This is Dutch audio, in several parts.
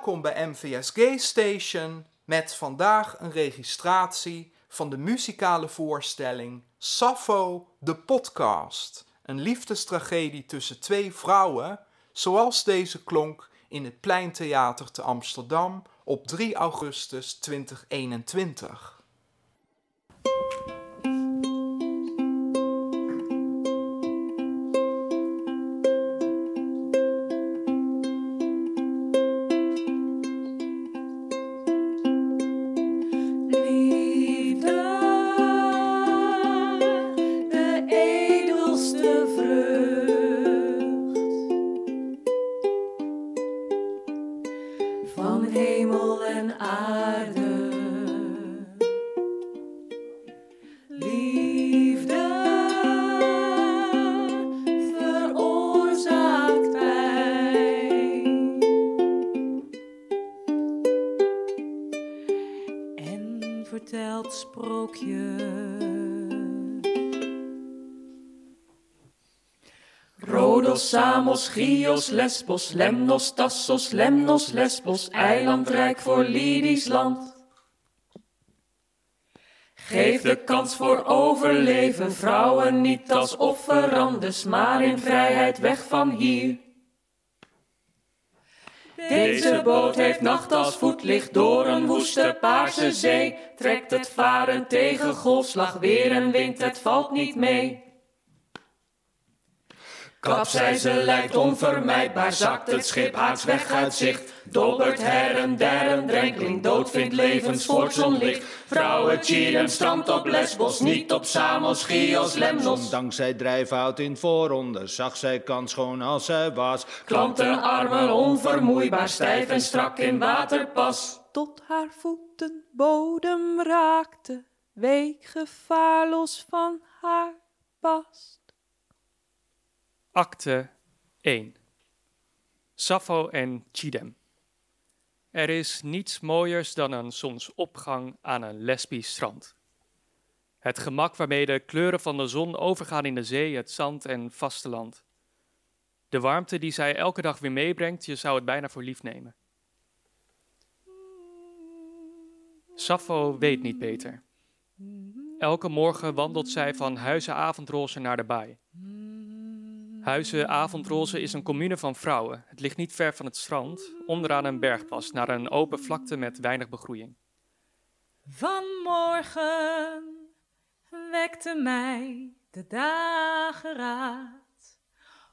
Welkom bij MVS Gay Station met vandaag een registratie van de muzikale voorstelling Sappho de podcast. Een liefdestragedie tussen twee vrouwen, zoals deze klonk in het Pleintheater te Amsterdam op 3 augustus 2021. Chios, Lesbos, Lemnos, Tassos, Lemnos, Lesbos, eilandrijk voor Lydisch land. Geef de kans voor overleven, vrouwen niet als offerandes, maar in vrijheid weg van hier. Deze boot heeft nacht als voetlicht door een woeste paarse zee. Trekt het varen tegen golfslag, weer en wind, het valt niet mee. Kapseizen lijkt onvermijdbaar, zakt het schip haaks weg uit zicht. Dobbert her en der een drenkeling, dood vindt levensvoort zonlicht. Vrouwen cheeren strand op Lesbos, niet op Samos, Chios, Lemnos. Dankzij drijfhout in voorronde zag zij kans schoon als zij was. Klanten armen onvermoeibaar, stijf en strak in waterpas. Tot haar voeten bodem raakte, week gevaarlos van haar past. Acte 1 Sappho en Chidem. Er is niets mooiers dan een zonsopgang aan een lesbisch strand. Het gemak waarmee de kleuren van de zon overgaan in de zee, het zand en vasteland. De warmte die zij elke dag weer meebrengt, je zou het bijna voor lief nemen. Sappho weet niet beter. Elke morgen wandelt zij van Huizen Avondroze naar de baai. Huizen Avondroze is een commune van vrouwen. Het ligt niet ver van het strand, onderaan een bergpas, naar een open vlakte met weinig begroeiing. Vanmorgen wekte mij de dageraad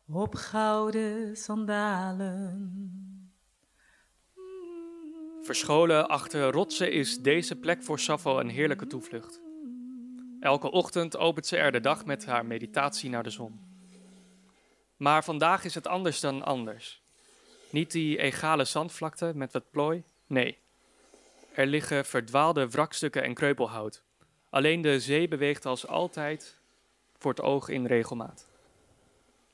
op gouden sandalen. Verscholen achter rotsen is deze plek voor Sappho een heerlijke toevlucht. Elke ochtend opent ze er de dag met haar meditatie naar de zon. Maar vandaag is het anders dan anders. Niet die egale zandvlakte met wat plooi, nee. Er liggen verdwaalde wrakstukken en kreupelhout. Alleen de zee beweegt als altijd voor het oog in regelmaat.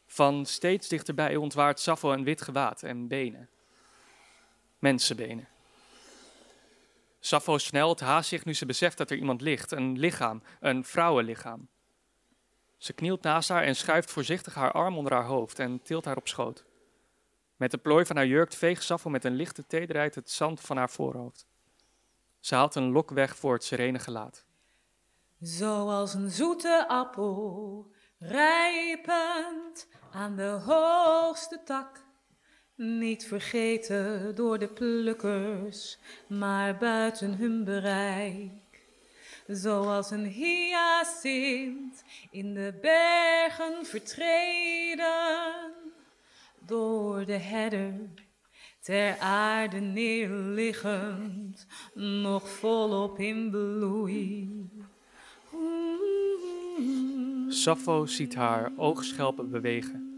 Van steeds dichterbij ontwaart Sappho een wit gewaad en benen. Mensenbenen. Sappho snelt haast zich nu ze beseft dat er iemand ligt, een lichaam, een vrouwenlichaam. Ze knielt naast haar en schuift voorzichtig haar arm onder haar hoofd en tilt haar op schoot. Met de plooi van haar jurk veegt Sappho met een lichte tederheid het zand van haar voorhoofd. Ze haalt een lok weg voor het serene gelaat. Zoals een zoete appel, rijpend aan de hoogste tak. Niet vergeten door de plukkers, maar buiten hun bereik. Zoals een hyacint in de bergen vertreden, door de herder ter aarde neerliggend, nog volop in bloei. Sappho ziet haar oogschelpen bewegen.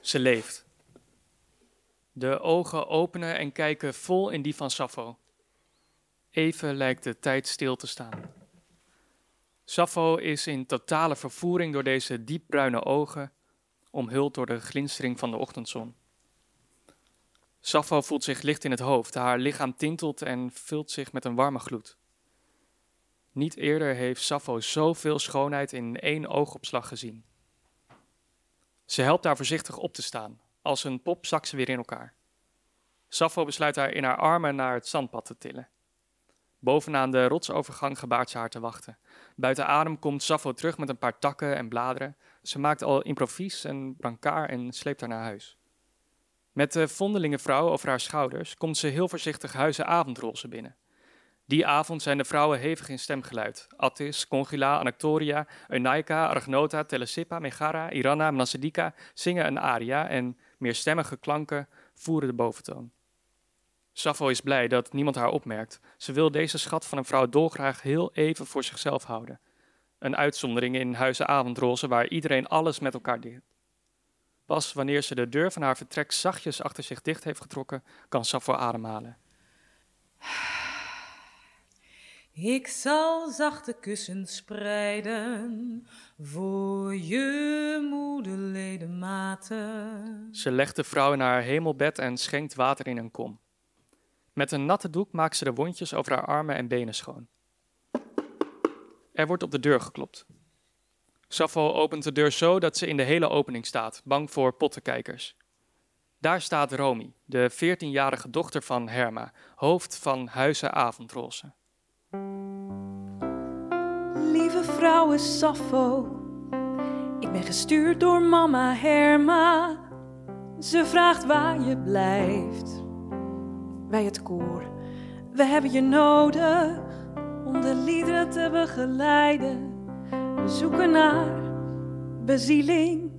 Ze leeft. De ogen openen en kijken vol in die van Sappho. Even lijkt de tijd stil te staan. Sappho is in totale vervoering door deze diepbruine ogen, omhuld door de glinstering van de ochtendzon. Sappho voelt zich licht in het hoofd, haar lichaam tintelt en vult zich met een warme gloed. Niet eerder heeft Sappho zoveel schoonheid in één oogopslag gezien. Ze helpt haar voorzichtig op te staan, Als een pop zakt ze weer in elkaar. Sappho besluit haar in haar armen naar het zandpad te tillen. Bovenaan de rotsovergang gebaart ze haar te wachten. Buiten adem komt Sappho terug met een paar takken en bladeren. Ze maakt al improvies en brancard en sleept haar naar huis. Met de vondelinge vrouw over haar schouders komt ze heel voorzichtig huizen avondroze binnen. Die avond zijn de vrouwen hevig in stemgeluid. Attis, Congila, Anactoria, Eunaika, Argnota, Telesippa, Megara, Iranna, Mnasidika zingen een aria en meerstemmige klanken voeren de boventoon. Sappho is blij dat niemand haar opmerkt. Ze wil deze schat van een vrouw dolgraag heel even voor zichzelf houden. Een uitzondering in huizen avondroze waar iedereen alles met elkaar deelt. Pas wanneer ze de deur van haar vertrek zachtjes achter zich dicht heeft getrokken, kan Sappho ademhalen. Ik zal zachte kussens spreiden voor je moede ledematen. Ze legt de vrouw in haar hemelbed en schenkt water in een kom. Met een natte doek maakt ze de wondjes over haar armen en benen schoon. Er wordt op de deur geklopt. Sappho opent de deur zo dat ze in de hele opening staat, bang voor pottenkijkers. Daar staat Romy, de 14-jarige dochter van Herma, hoofd van Huizen Avondroze. Lieve vrouwen Sappho, ik ben gestuurd door mama Herma. Ze vraagt waar je blijft. Bij het koor, we hebben je nodig om de liederen te begeleiden. We zoeken naar bezieling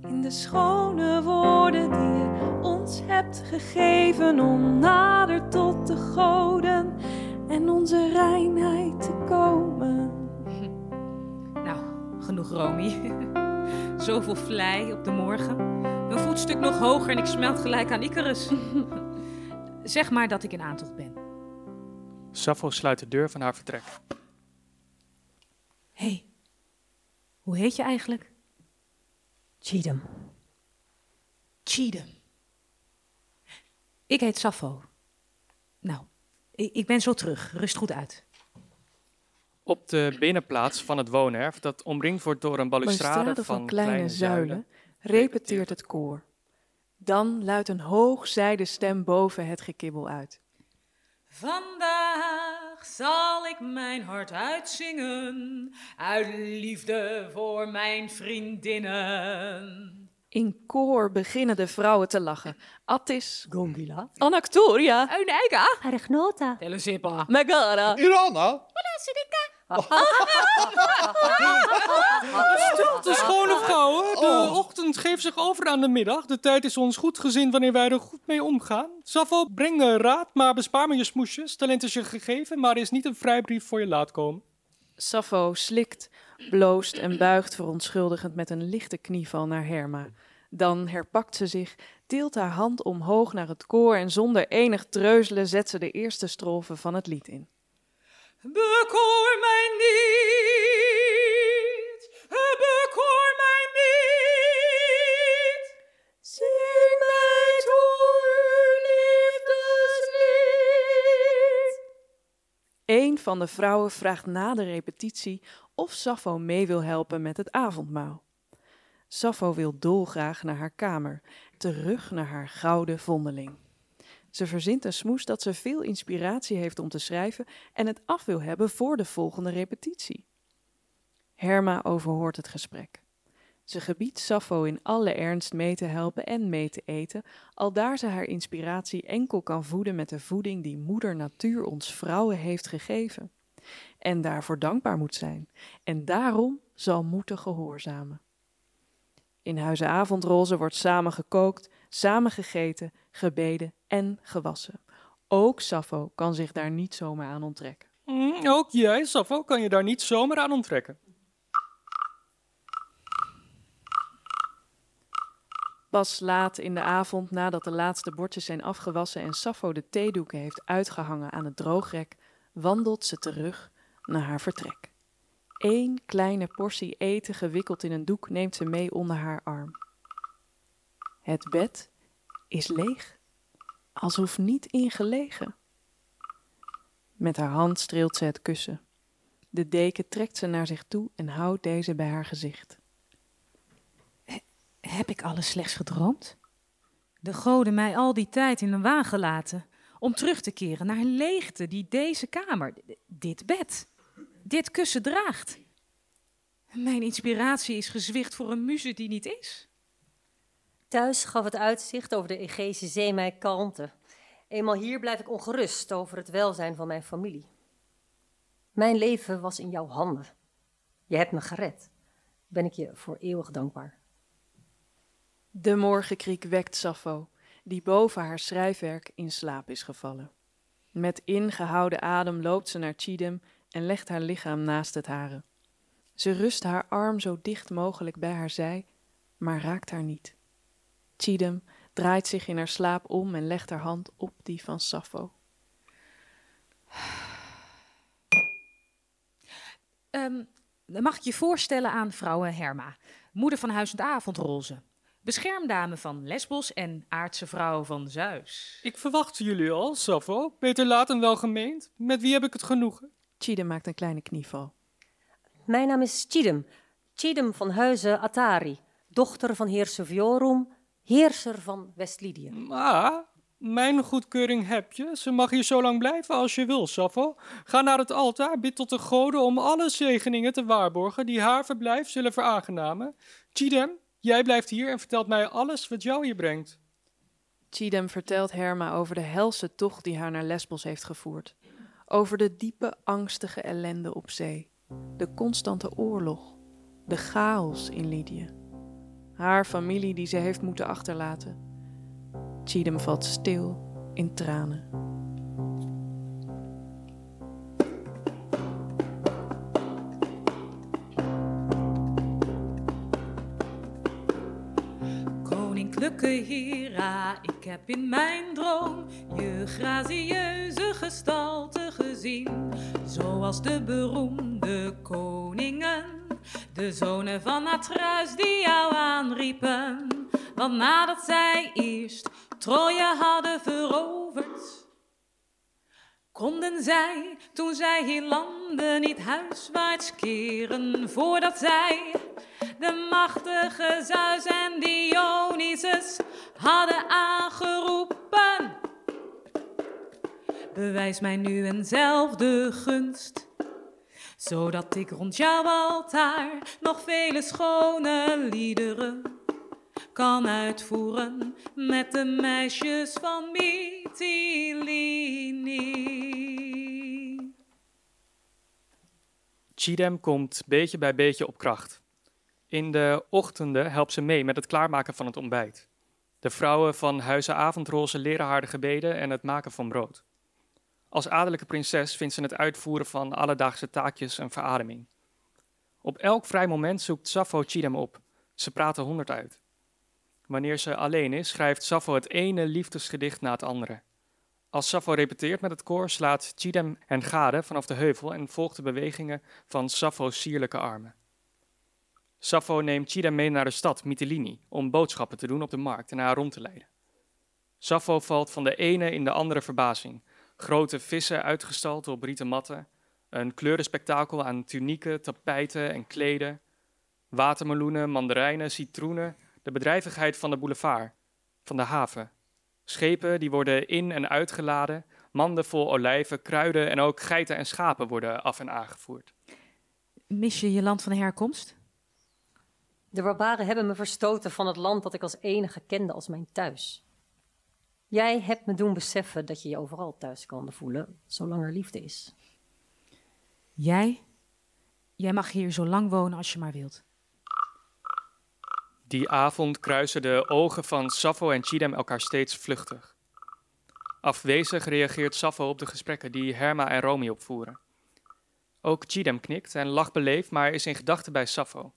in de schone woorden die je ons hebt gegeven om nader tot de goden en onze reinheid te komen. Nou, genoeg Romy. Zoveel vlei op de morgen. Een voetstuk nog hoger en ik smelt gelijk aan Icarus. zeg maar dat ik in aantocht ben. Sappho sluit de deur van haar vertrek. Hé, hey, hoe heet je eigenlijk? Cheatham. Cheatham. Ik heet Sappho. Nou, ik, ik ben zo terug. Rust goed uit. Op de binnenplaats van het woonerf, dat omringd wordt door een balustrade Balustrade van, van kleine zuilen repeteert het koor. Dan luidt een hoogzijde stem boven het gekibbel uit. Vandaag zal ik mijn hart uitzingen, uit liefde voor mijn vriendinnen. In koor beginnen de vrouwen te lachen. Attis, Gongila, Anactoria, Eunika, Argnota. Telesippa, Megara. Irana? Stilte, schone vrouwen. De ochtend geeft zich over aan de middag. De tijd is ons goed gezien wanneer wij er goed mee omgaan. Sappho, breng de raad, maar bespaar me je smoesjes. Talent is je gegeven, maar is niet een vrijbrief voor je laat komen. Sappho slikt, bloost en buigt verontschuldigend met een lichte knieval naar Herma. Dan herpakt ze zich, tilt haar hand omhoog naar het koor en zonder enig treuzelen zet ze de eerste strofe van het lied in. Bekoor mij niet, bekoor mij niet. Zing mij uw. Een van de vrouwen vraagt na de repetitie of Sappho mee wil helpen met het avondmaal. Sappho wil dolgraag naar haar kamer, terug naar haar gouden vondeling. Ze verzint een smoes dat ze veel inspiratie heeft om te schrijven en het af wil hebben voor de volgende repetitie. Herma overhoort het gesprek. Ze gebiedt Sappho in alle ernst mee te helpen en mee te eten, aldaar ze haar inspiratie enkel kan voeden met de voeding die moeder natuur ons vrouwen heeft gegeven. En daarvoor dankbaar moet zijn, en daarom zal moeten gehoorzamen. In Huizen Avondroze wordt samen gekookt, samen gegeten, gebeden en gewassen. Ook Sappho kan zich daar niet zomaar aan onttrekken. Mm, ook jij, Sappho, kan je daar niet zomaar aan onttrekken. Pas laat in de avond, nadat de laatste bordjes zijn afgewassen en Sappho de theedoeken heeft uitgehangen aan het droogrek, wandelt ze terug naar haar vertrek. Eén kleine portie eten gewikkeld in een doek neemt ze mee onder haar arm. Het bed is leeg, alsof niet ingelegen. Met haar hand streelt ze het kussen. De deken trekt ze naar zich toe en houdt deze bij haar gezicht. Heb ik alles slechts gedroomd? De goden mij al die tijd in een waan gelaten om terug te keren naar een leegte die deze kamer, dit bed, dit kussen draagt. Mijn inspiratie is gezwicht voor een muze die niet is. Thuis gaf het uitzicht over de Egeïsche Zee mij kalmte. Eenmaal hier blijf ik ongerust over het welzijn van mijn familie. Mijn leven was in jouw handen. Je hebt me gered. Ben ik je voor eeuwig dankbaar. De morgenkriek wekt Sappho, die boven haar schrijfwerk in slaap is gevallen. Met ingehouden adem loopt ze naar Chidem en legt haar lichaam naast het hare. Ze rust haar arm zo dicht mogelijk bij haar zij, maar raakt haar niet. Chidem draait zich in haar slaap om en legt haar hand op die van Sappho. Um, mag ik je voorstellen aan vrouwen Herma, moeder van Huizend Avondroze, beschermdame van Lesbos en aardse vrouw van Zeus. Ik verwacht jullie al, Sappho. Beter laat dan wel gemeend. Met wie heb ik het genoegen? Chidem maakt een kleine knieval. Mijn naam is Chidem. Chidem van Huizen Atari, dochter van heer Seviorum, heerser van West-Lydië. Maar mijn goedkeuring heb je. Ze mag hier zo lang blijven als je wil, Sappho. Ga naar het altaar, bid tot de goden om alle zegeningen te waarborgen die haar verblijf zullen veraangenamen. Chidem, jij blijft hier en vertelt mij alles wat jou hier brengt. Chidem vertelt Herma over de helse tocht die haar naar Lesbos heeft gevoerd. Over de diepe, angstige ellende op zee. De constante oorlog. De chaos in Lydië. Haar familie die ze heeft moeten achterlaten Cheatham valt stil in tranen. Koninklijke Hera, ik heb in mijn droom je gracieuze gestalte gezien, zoals de beroemde koningen, de zonen van Atreus die jou aanriepen. Want nadat zij eerst Troje hadden veroverd. Konden zij, toen zij hier landden, niet huiswaarts keren, voordat zij de machtige Zeus en Dionysus hadden aangeroepen. Bewijs mij nu eenzelfde gunst, zodat ik rond jouw altaar nog vele schone liederen kan uitvoeren met de meisjes van Mytilini. Chidem komt beetje bij beetje op kracht. In de ochtenden helpt ze mee met het klaarmaken van het ontbijt. De vrouwen van Huizen Avondroze leren haar de gebeden en het maken van brood. Als adellijke prinses vindt ze het uitvoeren van alledaagse taakjes een verademing. Op elk vrij moment zoekt Sappho Chidem op. Ze praten honderd uit. Wanneer ze alleen is, schrijft Sappho het ene liefdesgedicht na het andere. Als Sappho repeteert met het koor, slaat Chidem hen gade vanaf de heuvel en volgt de bewegingen van Sappho's sierlijke armen. Sappho neemt Chidem mee naar de stad Mytilini om boodschappen te doen op de markt en haar rond te leiden. Sappho valt van de ene in de andere verbazing. Grote vissen uitgestald op rieten matten, een kleurenspektakel aan tunieken, tapijten en kleden, watermeloenen, mandarijnen, citroenen, de bedrijvigheid van de boulevard, van de haven. Schepen die worden in- en uitgeladen, manden vol olijven, kruiden en ook geiten en schapen worden af en aangevoerd. Mis je je land van herkomst? De barbaren hebben me verstoten van het land dat ik als enige kende als mijn thuis. Jij hebt me doen beseffen dat je je overal thuis kan voelen, zolang er liefde is. Jij? Jij mag hier zo lang wonen als je maar wilt. Die avond kruisen de ogen van Sappho en Chidem elkaar steeds vluchtig. Afwezig reageert Sappho op de gesprekken die Herma en Romy opvoeren. Ook Chidem knikt en lacht beleefd, maar is in gedachten bij Sappho.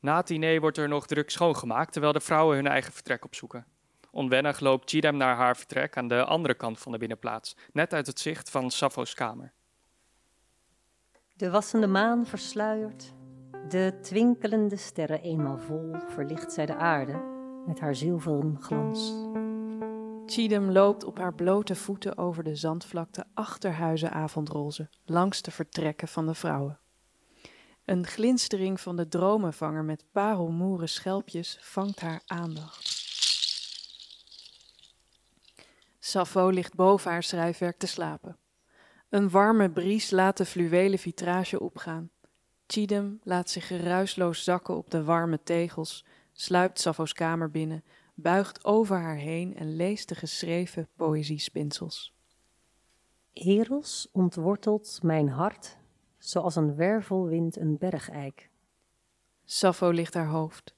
Na het diner wordt er nog druk schoongemaakt, terwijl de vrouwen hun eigen vertrek opzoeken. Onwennig loopt Chidem naar haar vertrek aan de andere kant van de binnenplaats, net uit het zicht van Sappho's kamer. De wassende maan versluiert, de twinkelende sterren eenmaal vol verlicht zij de aarde met haar zilveren glans. Chidem loopt op haar blote voeten over de zandvlakte achter huizen avondroze, langs de vertrekken van de vrouwen. Een glinstering van de dromenvanger met parelmoeren schelpjes vangt haar aandacht. Sappho ligt boven haar schrijfwerk te slapen. Een warme bries laat de fluwelen vitrage opgaan. Chidem laat zich geruisloos zakken op de warme tegels, sluipt Sappho's kamer binnen, buigt over haar heen en leest de geschreven poëziespinsels. Eros ontwortelt mijn hart, zoals een wervelwind een bergeik. Sappho ligt haar hoofd.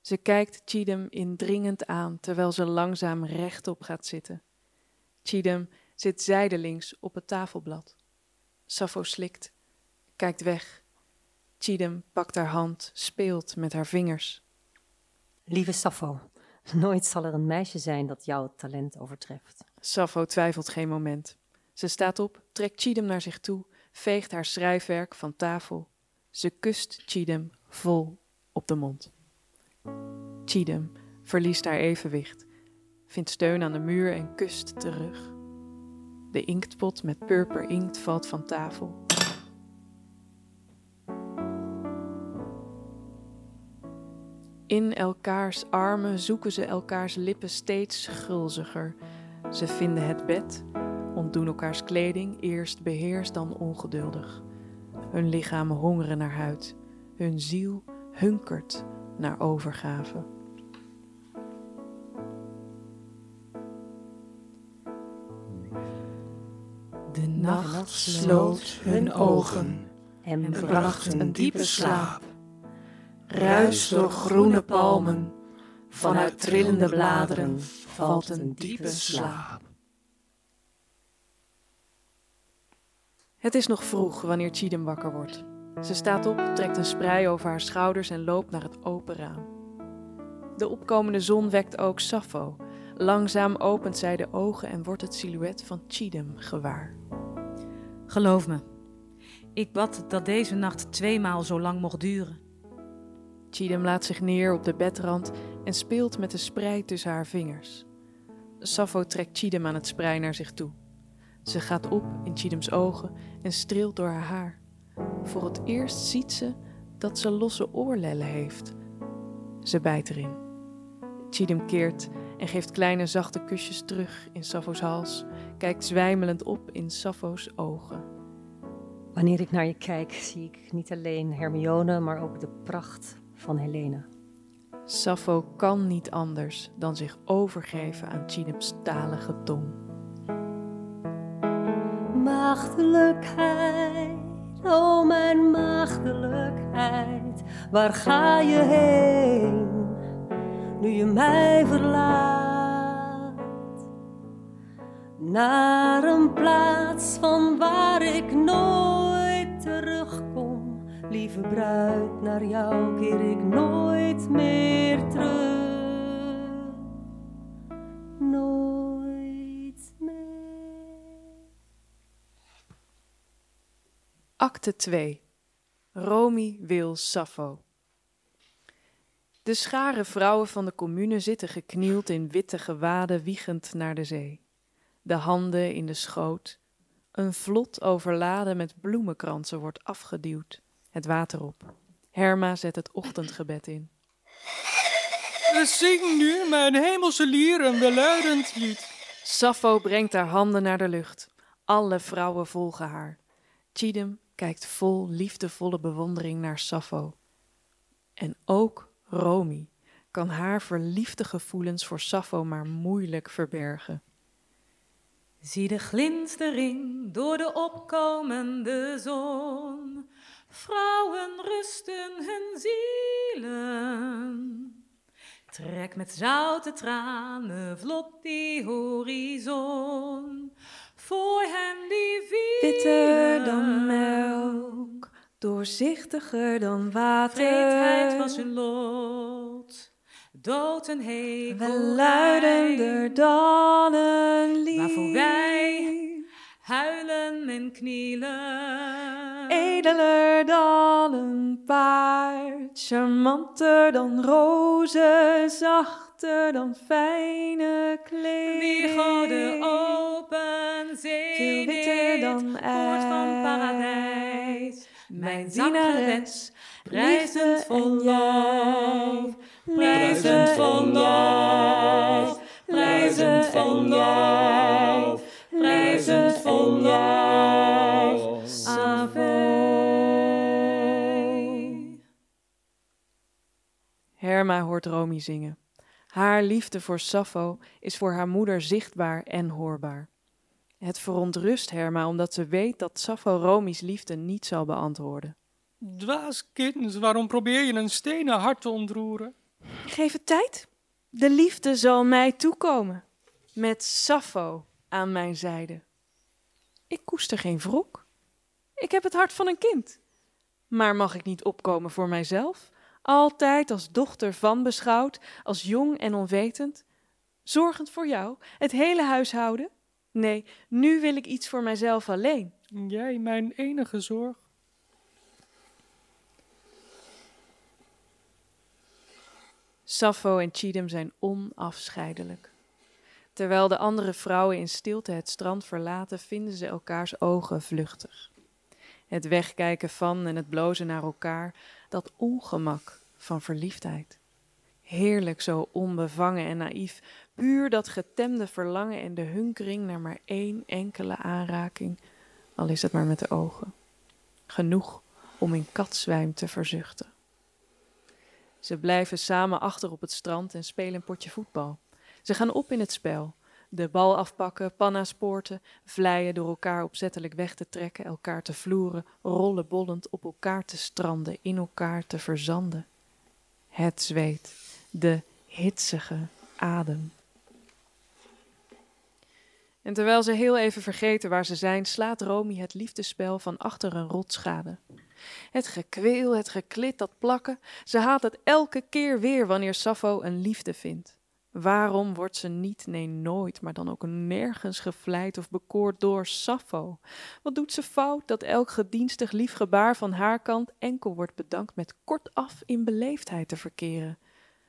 Ze kijkt Chidem indringend aan terwijl ze langzaam rechtop gaat zitten. Chidem zit zijdelings op het tafelblad. Sappho slikt, kijkt weg. Chidem pakt haar hand, speelt met haar vingers. Lieve Sappho, nooit zal er een meisje zijn dat jouw talent overtreft. Sappho twijfelt geen moment. Ze staat op, trekt Chidem naar zich toe, veegt haar schrijfwerk van tafel. Ze kust Chidem vol op de mond. Chidem verliest haar evenwicht, vindt steun aan de muur en kust terug. De inktpot met purper inkt valt van tafel. In elkaars armen zoeken ze elkaars lippen steeds gulziger. Ze vinden het bed, ontdoen elkaars kleding, eerst beheerst dan ongeduldig. Hun lichamen hongeren naar huid, hun ziel hunkert naar overgave. Nacht sloot hun ogen en bracht een diepe slaap. Ruis door groene palmen, vanuit trillende bladeren valt een diepe slaap. Het is nog vroeg wanneer Chidem wakker wordt. Ze staat op, trekt een sprei over haar schouders en loopt naar het open raam. De opkomende zon wekt ook Sappho. Langzaam opent zij de ogen en wordt het silhouet van Chidem gewaar. Geloof me, ik bad dat deze nacht tweemaal zo lang mocht duren. Chidem laat zich neer op de bedrand en speelt met de sprei tussen haar vingers. Sappho trekt Chidem aan het sprei naar zich toe. Ze gaat op in Chidems ogen en streelt door haar haar. Voor het eerst ziet ze dat ze losse oorlellen heeft. Ze bijt erin. Chidem keert en geeft kleine zachte kusjes terug in Sappho's hals, kijkt zwijmelend op in Sappho's ogen. Wanneer ik naar je kijk, zie ik niet alleen Hermione, maar ook de pracht van Helena. Sappho kan niet anders dan zich overgeven aan Chidems talige tong. Maagdelijkheid, o mijn maagdelijkheid, waar ga je heen, nu je mij verlaat? Naar een plaats van waar ik nooit terugkom, lieve bruid, naar jou keer ik nooit meer terug. Nooit meer. Acte 2. Romy wil Sappho. De schare vrouwen van de commune zitten geknield in witte gewaden wiegend naar de zee. De handen in de schoot. Een vlot overladen met bloemenkransen wordt afgeduwd. Het water op. Herma zet het ochtendgebed in. Zing nu mijn hemelse lier een welluidend lied. Sappho brengt haar handen naar de lucht. Alle vrouwen volgen haar. Chidem kijkt vol liefdevolle bewondering naar Sappho. En ook Romy kan haar verliefde gevoelens voor Sappho maar moeilijk verbergen. Zie de glinstering door de opkomende zon. Vrouwen rusten hun zielen. Trek met zoute tranen vlot die horizon. Voor hen die vielen. Witter dan doorzichtiger dan water. Vreedheid was hun lot. Dood en hekel. Welluidender dan een lied. Waarvoor wij huilen en knielen. Edeler dan een paard, charmanter dan rozen, zachter dan fijne kleding. Wie goden open zee Veel witter dan poort van ijs. paradijs. Mijn Dienares, prijzend liefde en lof, prijzend jij. lof, prijzend en jij, reizend en jij, Ave. Herma hoort Romy zingen. Haar liefde voor Sappho is voor haar moeder zichtbaar en hoorbaar. Het verontrust Herma omdat ze weet dat Sappho Romy's liefde niet zal beantwoorden. Dwaas kind, waarom probeer je een stenen hart te ontroeren? Geef het tijd. De liefde zal mij toekomen. Met Sappho aan mijn zijde. Ik koester geen wrok. Ik heb het hart van een kind. Maar mag ik niet opkomen voor mijzelf? Altijd als dochter van beschouwd, als jong en onwetend? Zorgend voor jou, het hele huishouden? Nee, nu wil ik iets voor mijzelf alleen. Jij mijn enige zorg. Sappho en Chidem zijn onafscheidelijk. Terwijl de andere vrouwen in stilte het strand verlaten, vinden ze elkaars ogen vluchtig. Het wegkijken van en het blozen naar elkaar, dat ongemak van verliefdheid. Heerlijk zo onbevangen en naïef, puur dat getemde verlangen en de hunkering naar maar één enkele aanraking, al is het maar met de ogen. Genoeg om in katzwijm te verzuchten. Ze blijven samen achter op het strand en spelen een potje voetbal. Ze gaan op in het spel. De bal afpakken, panna's poorten, vleien door elkaar opzettelijk weg te trekken, elkaar te vloeren, rollen bollend op elkaar te stranden, in elkaar te verzanden. Het zweet, de hitsige adem. En terwijl ze heel even vergeten waar ze zijn, slaat Romy het liefdespel van achter een rotschade. Het gekweel, het geklit, dat plakken, ze haat het elke keer weer wanneer Sappho een liefde vindt. Waarom wordt ze niet, nee nooit, maar dan ook nergens gevleid of bekoord door Sappho? Wat doet ze fout dat elk gedienstig lief gebaar van haar kant enkel wordt bedankt met kortaf in beleefdheid te verkeren?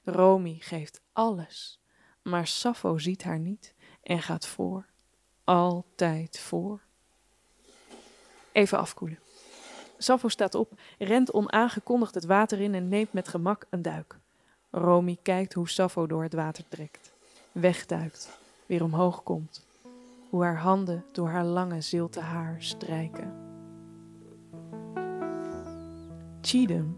Romy geeft alles, maar Sappho ziet haar niet en gaat voor. Altijd voor. Even afkoelen. Sappho staat op, rent onaangekondigd het water in en neemt met gemak een duik. Romy kijkt hoe Sappho door het water trekt, wegduikt, weer omhoog komt. Hoe haar handen door haar lange zilte haar strijken. Chidem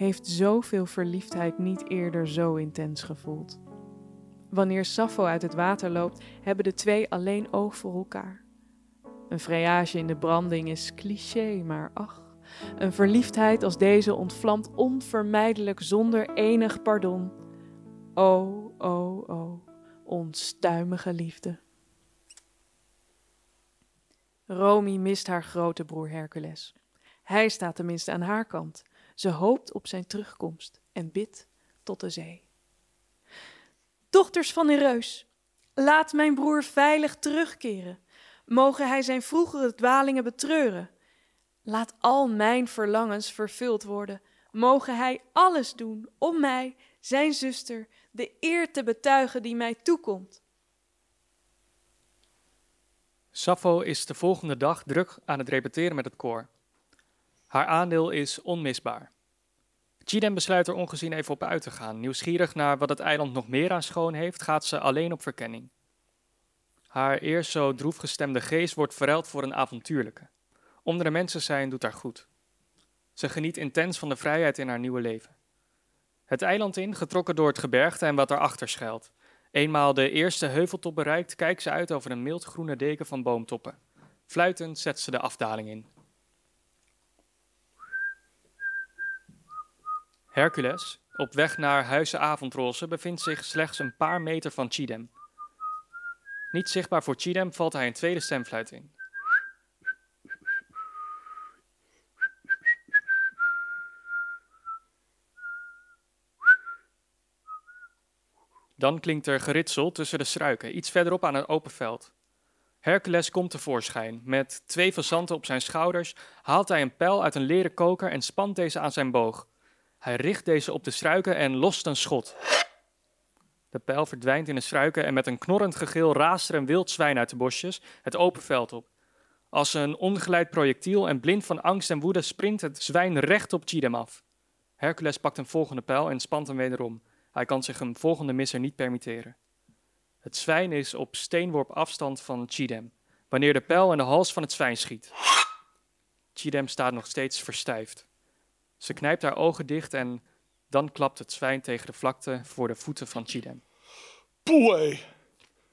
heeft zoveel verliefdheid niet eerder zo intens gevoeld. Wanneer Sappho uit het water loopt, hebben de twee alleen oog voor elkaar. Een vrijage in de branding is cliché, maar ach, een verliefdheid als deze ontvlamt onvermijdelijk zonder enig pardon. O, o, o, onstuimige liefde. Romy mist haar grote broer Hercules. Hij staat tenminste aan haar kant. Ze hoopt op zijn terugkomst en bidt tot de zee. Dochters van Nereus, laat mijn broer veilig terugkeren. Mogen hij zijn vroegere dwalingen betreuren. Laat al mijn verlangens vervuld worden. Mogen hij alles doen om mij, zijn zuster, de eer te betuigen die mij toekomt. Sappho is de volgende dag druk aan het repeteren met het koor. Haar aandeel is onmisbaar. Chidem besluit er ongezien even op uit te gaan. Nieuwsgierig naar wat het eiland nog meer aan schoon heeft, gaat ze alleen op verkenning. Haar eerst zo droefgestemde geest wordt verruild voor een avontuurlijke. Onder de mensen zijn doet haar goed. Ze geniet intens van de vrijheid in haar nieuwe leven. Het eiland in, getrokken door het gebergte en wat erachter schuilt. Eenmaal de eerste heuveltop bereikt, kijkt ze uit over een mildgroene deken van boomtoppen. Fluitend zet ze de afdaling in. Hercules, op weg naar Huizen Avondroze, bevindt zich slechts een paar meter van Chidem. Niet zichtbaar voor Chidem valt hij een tweede stemfluit in. Dan klinkt er geritsel tussen de struiken, iets verderop aan een open veld. Hercules komt tevoorschijn. Met twee fazanten op zijn schouders haalt hij een pijl uit een leren koker en spant deze aan zijn boog. Hij richt deze op de struiken en lost een schot. De pijl verdwijnt in de struiken en met een knorrend gegil raast er een wild zwijn uit de bosjes het open veld op. Als een ongeleid projectiel en blind van angst en woede sprint het zwijn recht op Chidem af. Hercules pakt een volgende pijl en spant hem wederom. Hij kan zich een volgende misser niet permitteren. Het zwijn is op steenworp afstand van Chidem, wanneer de pijl in de hals van het zwijn schiet. Chidem staat nog steeds verstijfd. Ze knijpt haar ogen dicht en dan klapt het zwijn tegen de vlakte voor de voeten van Chidem. Poei!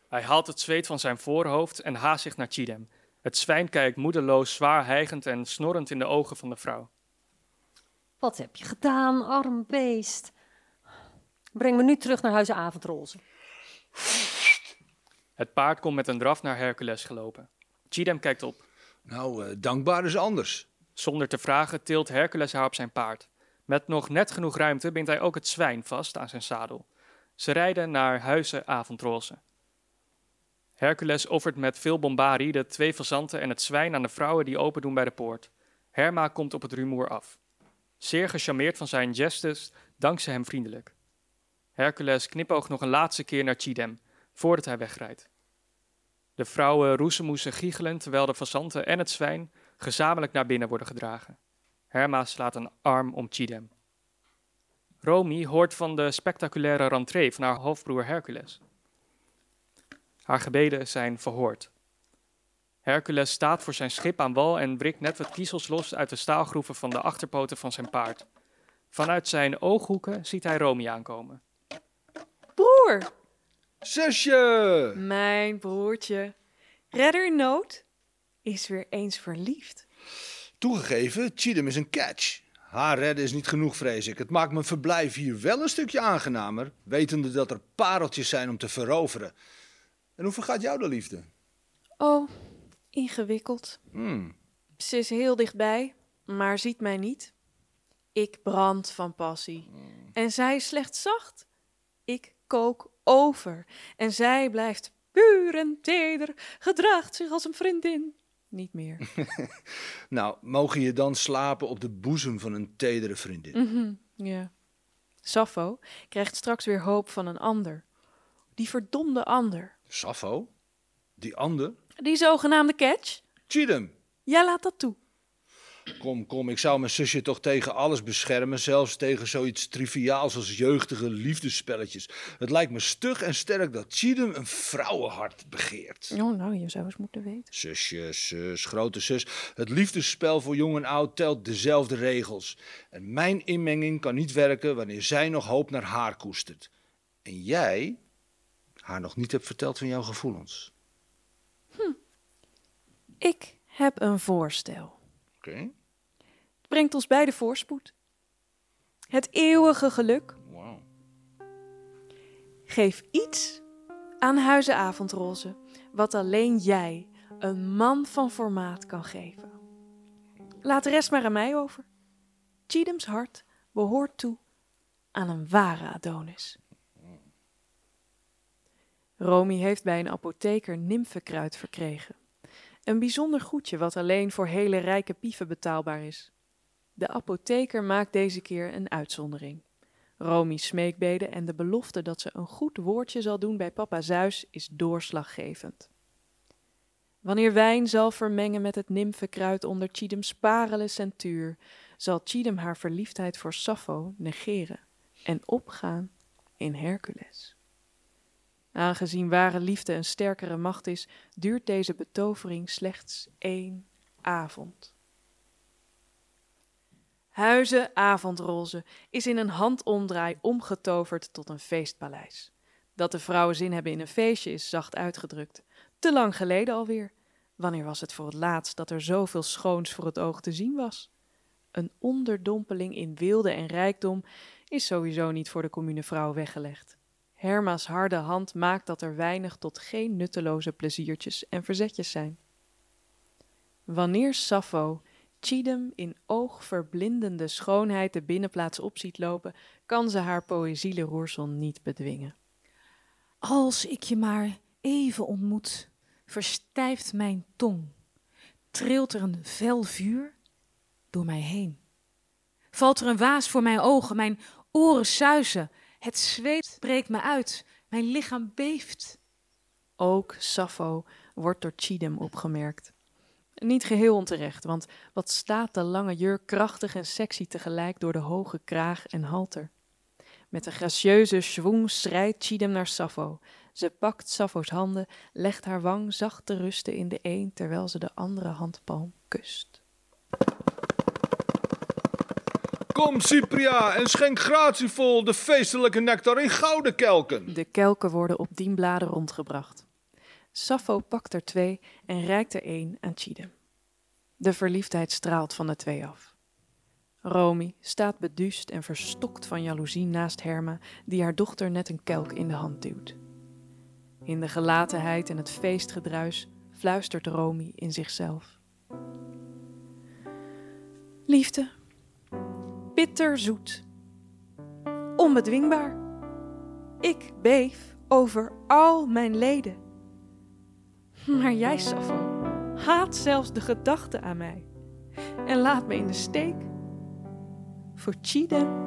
Hij haalt het zweet van zijn voorhoofd en haast zich naar Chidem. Het zwijn kijkt moedeloos, zwaar hijgend en snorrend in de ogen van de vrouw. Wat heb je gedaan, arm beest? Breng me nu terug naar huizen Avondroze. Het paard komt met een draf naar Hercules gelopen. Chidem kijkt op. Nou, uh, dankbaar is anders. Zonder te vragen tilt Hercules haar op zijn paard. Met nog net genoeg ruimte bindt hij ook het zwijn vast aan zijn zadel. Ze rijden naar huizen Avondroze. Hercules offert met veel bombarie de twee fazanten en het zwijn aan de vrouwen die open doen bij de poort. Herma komt op het rumoer af. Zeer gecharmeerd van zijn gestes, dankt ze hem vriendelijk. Hercules knipoogt nog een laatste keer naar Chidem, voordat hij wegrijdt. De vrouwen roezemoesen giechelen terwijl de fazanten en het zwijn gezamenlijk naar binnen worden gedragen. Herma slaat een arm om Chidem. Romy hoort van de spectaculaire rentree van haar halfbroer Hercules. Haar gebeden zijn verhoord. Hercules staat voor zijn schip aan wal en wrikt net wat kiezels los uit de staalgroeven van de achterpoten van zijn paard. Vanuit zijn ooghoeken ziet hij Romy aankomen. Broer! Zusje! Mijn broertje. Redder in nood is weer eens verliefd. Toegegeven, Chidem is een catch. Haar redden is niet genoeg, vrees ik. Het maakt mijn verblijf hier wel een stukje aangenamer, wetende dat er pareltjes zijn om te veroveren. En hoe vergaat jou de liefde? Oh, ingewikkeld. Hmm. Ze is heel dichtbij, maar ziet mij niet. Ik brand van passie. En zij is slechts zacht. Ik kook over. En zij blijft puur en teder, gedraagt zich als een vriendin. Niet meer. nou, mogen je dan slapen op de boezem van een tedere vriendin? Mhm, ja. Sappho krijgt straks weer hoop van een ander. Die verdomde ander. Sappho? Die ander? Die zogenaamde catch? Chidem. Ja, laat dat toe. Kom, kom, ik zou mijn zusje toch tegen alles beschermen, zelfs tegen zoiets triviaals als jeugdige liefdespelletjes. Het lijkt me stug en sterk dat Chidem een vrouwenhart begeert. Oh, nou, je zou eens moeten weten. Zusje, zus, grote zus. Het liefdespel voor jong en oud telt dezelfde regels. En mijn inmenging kan niet werken wanneer zij nog hoop naar haar koestert. En jij haar nog niet hebt verteld van jouw gevoelens. Hm. Ik heb een voorstel. Oké. Brengt ons beide voorspoed. Het eeuwige geluk. Wow. Geef iets aan Huizen Avondroze wat alleen jij, een man van formaat, kan geven. Laat de rest maar aan mij over. Cheatham's hart behoort toe aan een ware Adonis. Romy heeft bij een apotheker nymfenkruid verkregen. Een bijzonder goedje wat alleen voor hele rijke pieven betaalbaar is. De apotheker maakt deze keer een uitzondering. Romy's smeekbeden en de belofte dat ze een goed woordje zal doen bij papa Zeus is doorslaggevend. Wanneer wijn zal vermengen met het nymfenkruid onder Chidem's parele centuur, zal Chidem haar verliefdheid voor Sappho negeren en opgaan in Hercules. Aangezien ware liefde een sterkere macht is, duurt deze betovering slechts één avond. Huizen Avondroze is in een handomdraai omgetoverd tot een feestpaleis. Dat de vrouwen zin hebben in een feestje is zacht uitgedrukt. Te lang geleden alweer. Wanneer was het voor het laatst dat er zoveel schoons voor het oog te zien was? Een onderdompeling in wilde en rijkdom is sowieso niet voor de commune vrouw weggelegd. Herma's harde hand maakt dat er weinig tot geen nutteloze pleziertjes en verzetjes zijn. Wanneer Sappho Chidem in oogverblindende schoonheid de binnenplaats op ziet lopen, kan ze haar poëziele roersel niet bedwingen. Als ik je maar even ontmoet, verstijft mijn tong, trilt er een fel vuur door mij heen. Valt er een waas voor mijn ogen, mijn oren suizen, het zweet breekt me uit, mijn lichaam beeft. Ook Sappho wordt door Chidem opgemerkt. Niet geheel onterecht, want wat staat de lange jurk krachtig en sexy tegelijk door de hoge kraag en halter. Met een gracieuze schwung strijdt Chidem naar Sappho. Ze pakt Sappho's handen, legt haar wang zacht te rusten in de een terwijl ze de andere handpalm kust. Kom, Cypria, en schenk gratievol de feestelijke nectar in gouden kelken. De kelken worden op dienbladen rondgebracht. Sappho pakt er twee en reikt er één aan Chidem. De verliefdheid straalt van de twee af. Romy staat beduust en verstokt van jaloezie naast Herma, die haar dochter net een kelk in de hand duwt. In de gelatenheid en het feestgedruis fluistert Romy in zichzelf. Liefde, bitterzoet, onbedwingbaar. Ik beef over al mijn leden. Maar jij, Sappho, haat zelfs de gedachte aan mij en laat me in de steek. Voor Chidem.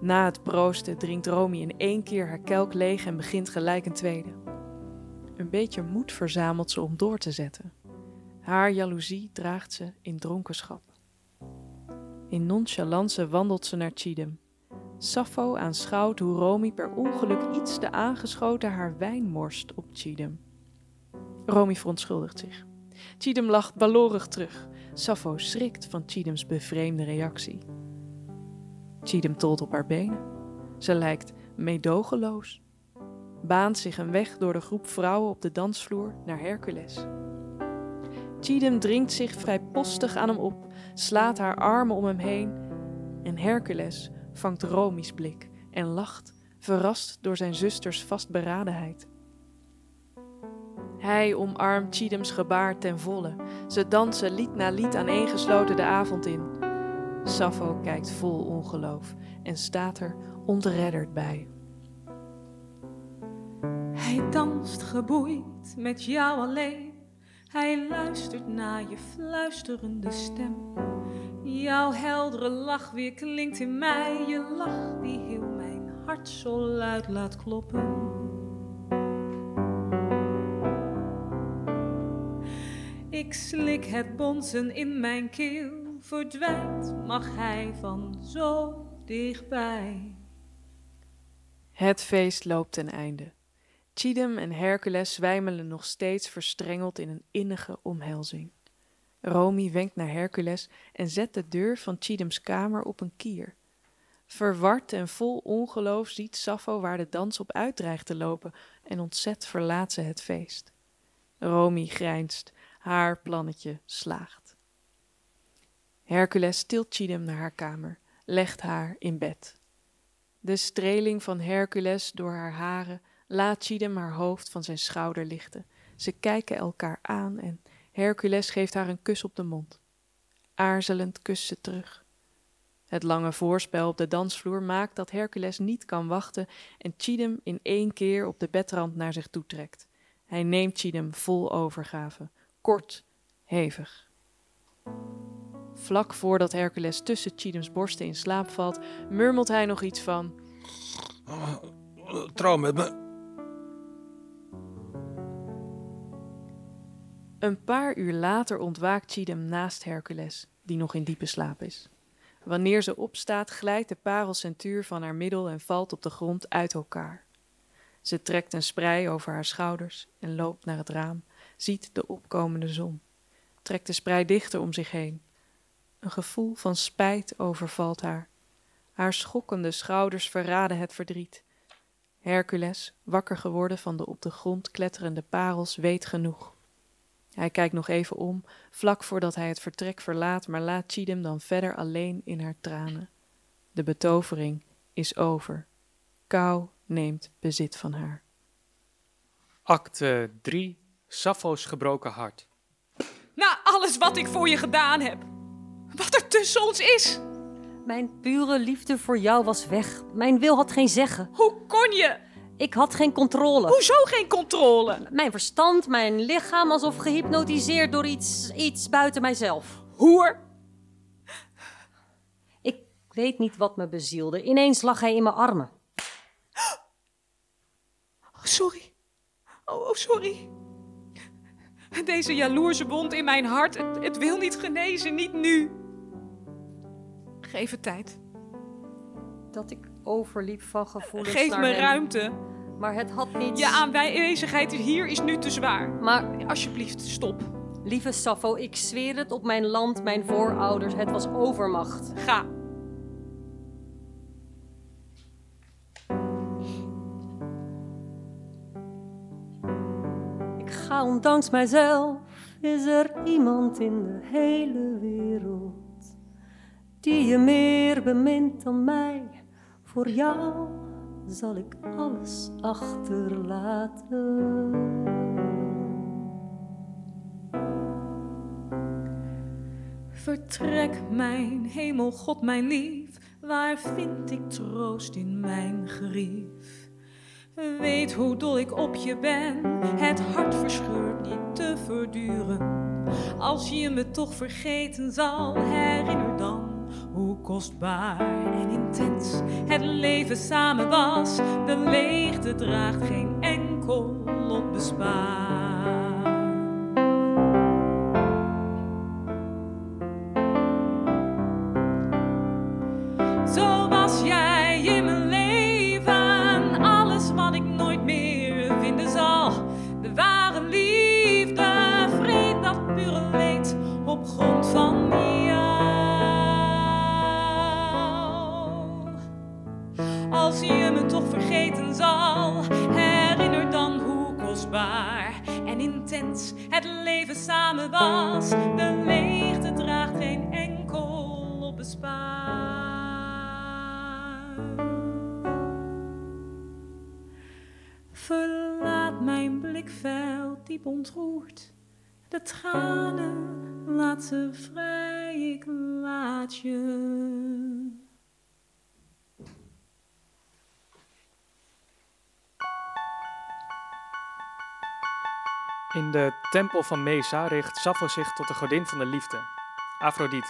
Na het proosten drinkt Romy in één keer haar kelk leeg en begint gelijk een tweede. Een beetje moed verzamelt ze om door te zetten. Haar jaloezie draagt ze in dronkenschap. In nonchalance wandelt ze naar Chidem. Sappho aanschouwt hoe Romy per ongeluk iets te aangeschoten haar wijn morst op Chidem. Romy verontschuldigt zich. Chidem lacht balorig terug. Sappho schrikt van Chidems bevreemde reactie. Chidem tolt op haar benen. Ze lijkt meedogenloos. Baant zich een weg door de groep vrouwen op de dansvloer naar Hercules. Chidem dringt zich vrijpostig aan hem op, slaat haar armen om hem heen en Hercules vangt Romy's blik en lacht, verrast door zijn zusters vastberadenheid. Hij omarmt Chidems gebaar ten volle. Ze dansen lied na lied aaneengesloten de avond in. Sappho kijkt vol ongeloof en staat er ontredderd bij. Hij danst geboeid met jou alleen. Hij luistert naar je fluisterende stem. Jouw heldere lach weer klinkt in mij. Je lach die heel mijn hart zo luid laat kloppen. Ik slik het bonzen in mijn keel. Verdwijnt mag hij van zo dichtbij. Het feest loopt ten einde. Chidem en Hercules zwijmelen nog steeds verstrengeld in een innige omhelzing. Romy wenkt naar Hercules en zet de deur van Chidems kamer op een kier. Verward en vol ongeloof ziet Sappho waar de dans op uitdreigt te lopen en ontzet verlaat ze het feest. Romy grijnst, haar plannetje slaagt. Hercules tilt Chidem naar haar kamer, legt haar in bed. De streling van Hercules door haar haren laat Chidem haar hoofd van zijn schouder lichten. Ze kijken elkaar aan en Hercules geeft haar een kus op de mond. Aarzelend kust ze terug. Het lange voorspel op de dansvloer maakt dat Hercules niet kan wachten en Chidem in één keer op de bedrand naar zich toe trekt. Hij neemt Chidem vol overgave, kort, hevig. Vlak voordat Hercules tussen Chidems borsten in slaap valt, murmelt hij nog iets van... Uh, trouw met me. Een paar uur later ontwaakt Chidem naast Hercules, die nog in diepe slaap is. Wanneer ze opstaat, glijdt de parelcentuur van haar middel en valt op de grond uit elkaar. Ze trekt een sprei over haar schouders en loopt naar het raam, ziet de opkomende zon, trekt de sprei dichter om zich heen. Een gevoel van spijt overvalt haar. Haar schokkende schouders verraden het verdriet. Hercules, wakker geworden van de op de grond kletterende parels, weet genoeg. Hij kijkt nog even om, vlak voordat hij het vertrek verlaat, maar laat Chidem dan verder alleen in haar tranen. De betovering is over. Kou neemt bezit van haar. Acte 3. Sappho's gebroken hart. Na alles wat ik voor je gedaan heb. Wat er tussen ons is. Mijn pure liefde voor jou was weg. Mijn wil had geen zeggen. Hoe kon je? Ik had geen controle. Hoezo geen controle? Mijn verstand, mijn lichaam alsof gehypnotiseerd door iets, iets buiten mijzelf. Hoer. Ik weet niet wat me bezielde. Ineens lag hij in mijn armen. Oh, sorry. Oh, oh, sorry. Deze jaloerse wond in mijn hart, het, het wil niet genezen, niet nu. Geef het tijd. Dat ik overliep van gevoelens Geef me ruimte. Maar het had niet... Je aanwezigheid hier is nu te zwaar. Maar Alsjeblieft, stop. lieve Sappho, ik zweer het op mijn land, mijn voorouders. Het was overmacht. Ga. Ik ga ondanks mijzelf. Is er iemand in de hele wereld die je meer bemint dan mij? Voor jou zal ik alles achterlaten. Vertrek, mijn hemel, God, mijn lief. Waar vind ik troost in mijn gerief? Weet hoe dol ik op je ben. Het hart verscheurt niet te verduren. Als je me toch vergeten zal, herinner dan hoe kostbaar en intens het leven samen was. De leegte draagt geen enkel lot bezwaar. Samen was. De leegte draagt geen enkel op bezwaar. Verlaat mijn blikveld diep ontroerd. De tranen laat ze vrij, ik laat je. In de tempel van Mesa richt Sappho zich tot de godin van de liefde, Afrodite.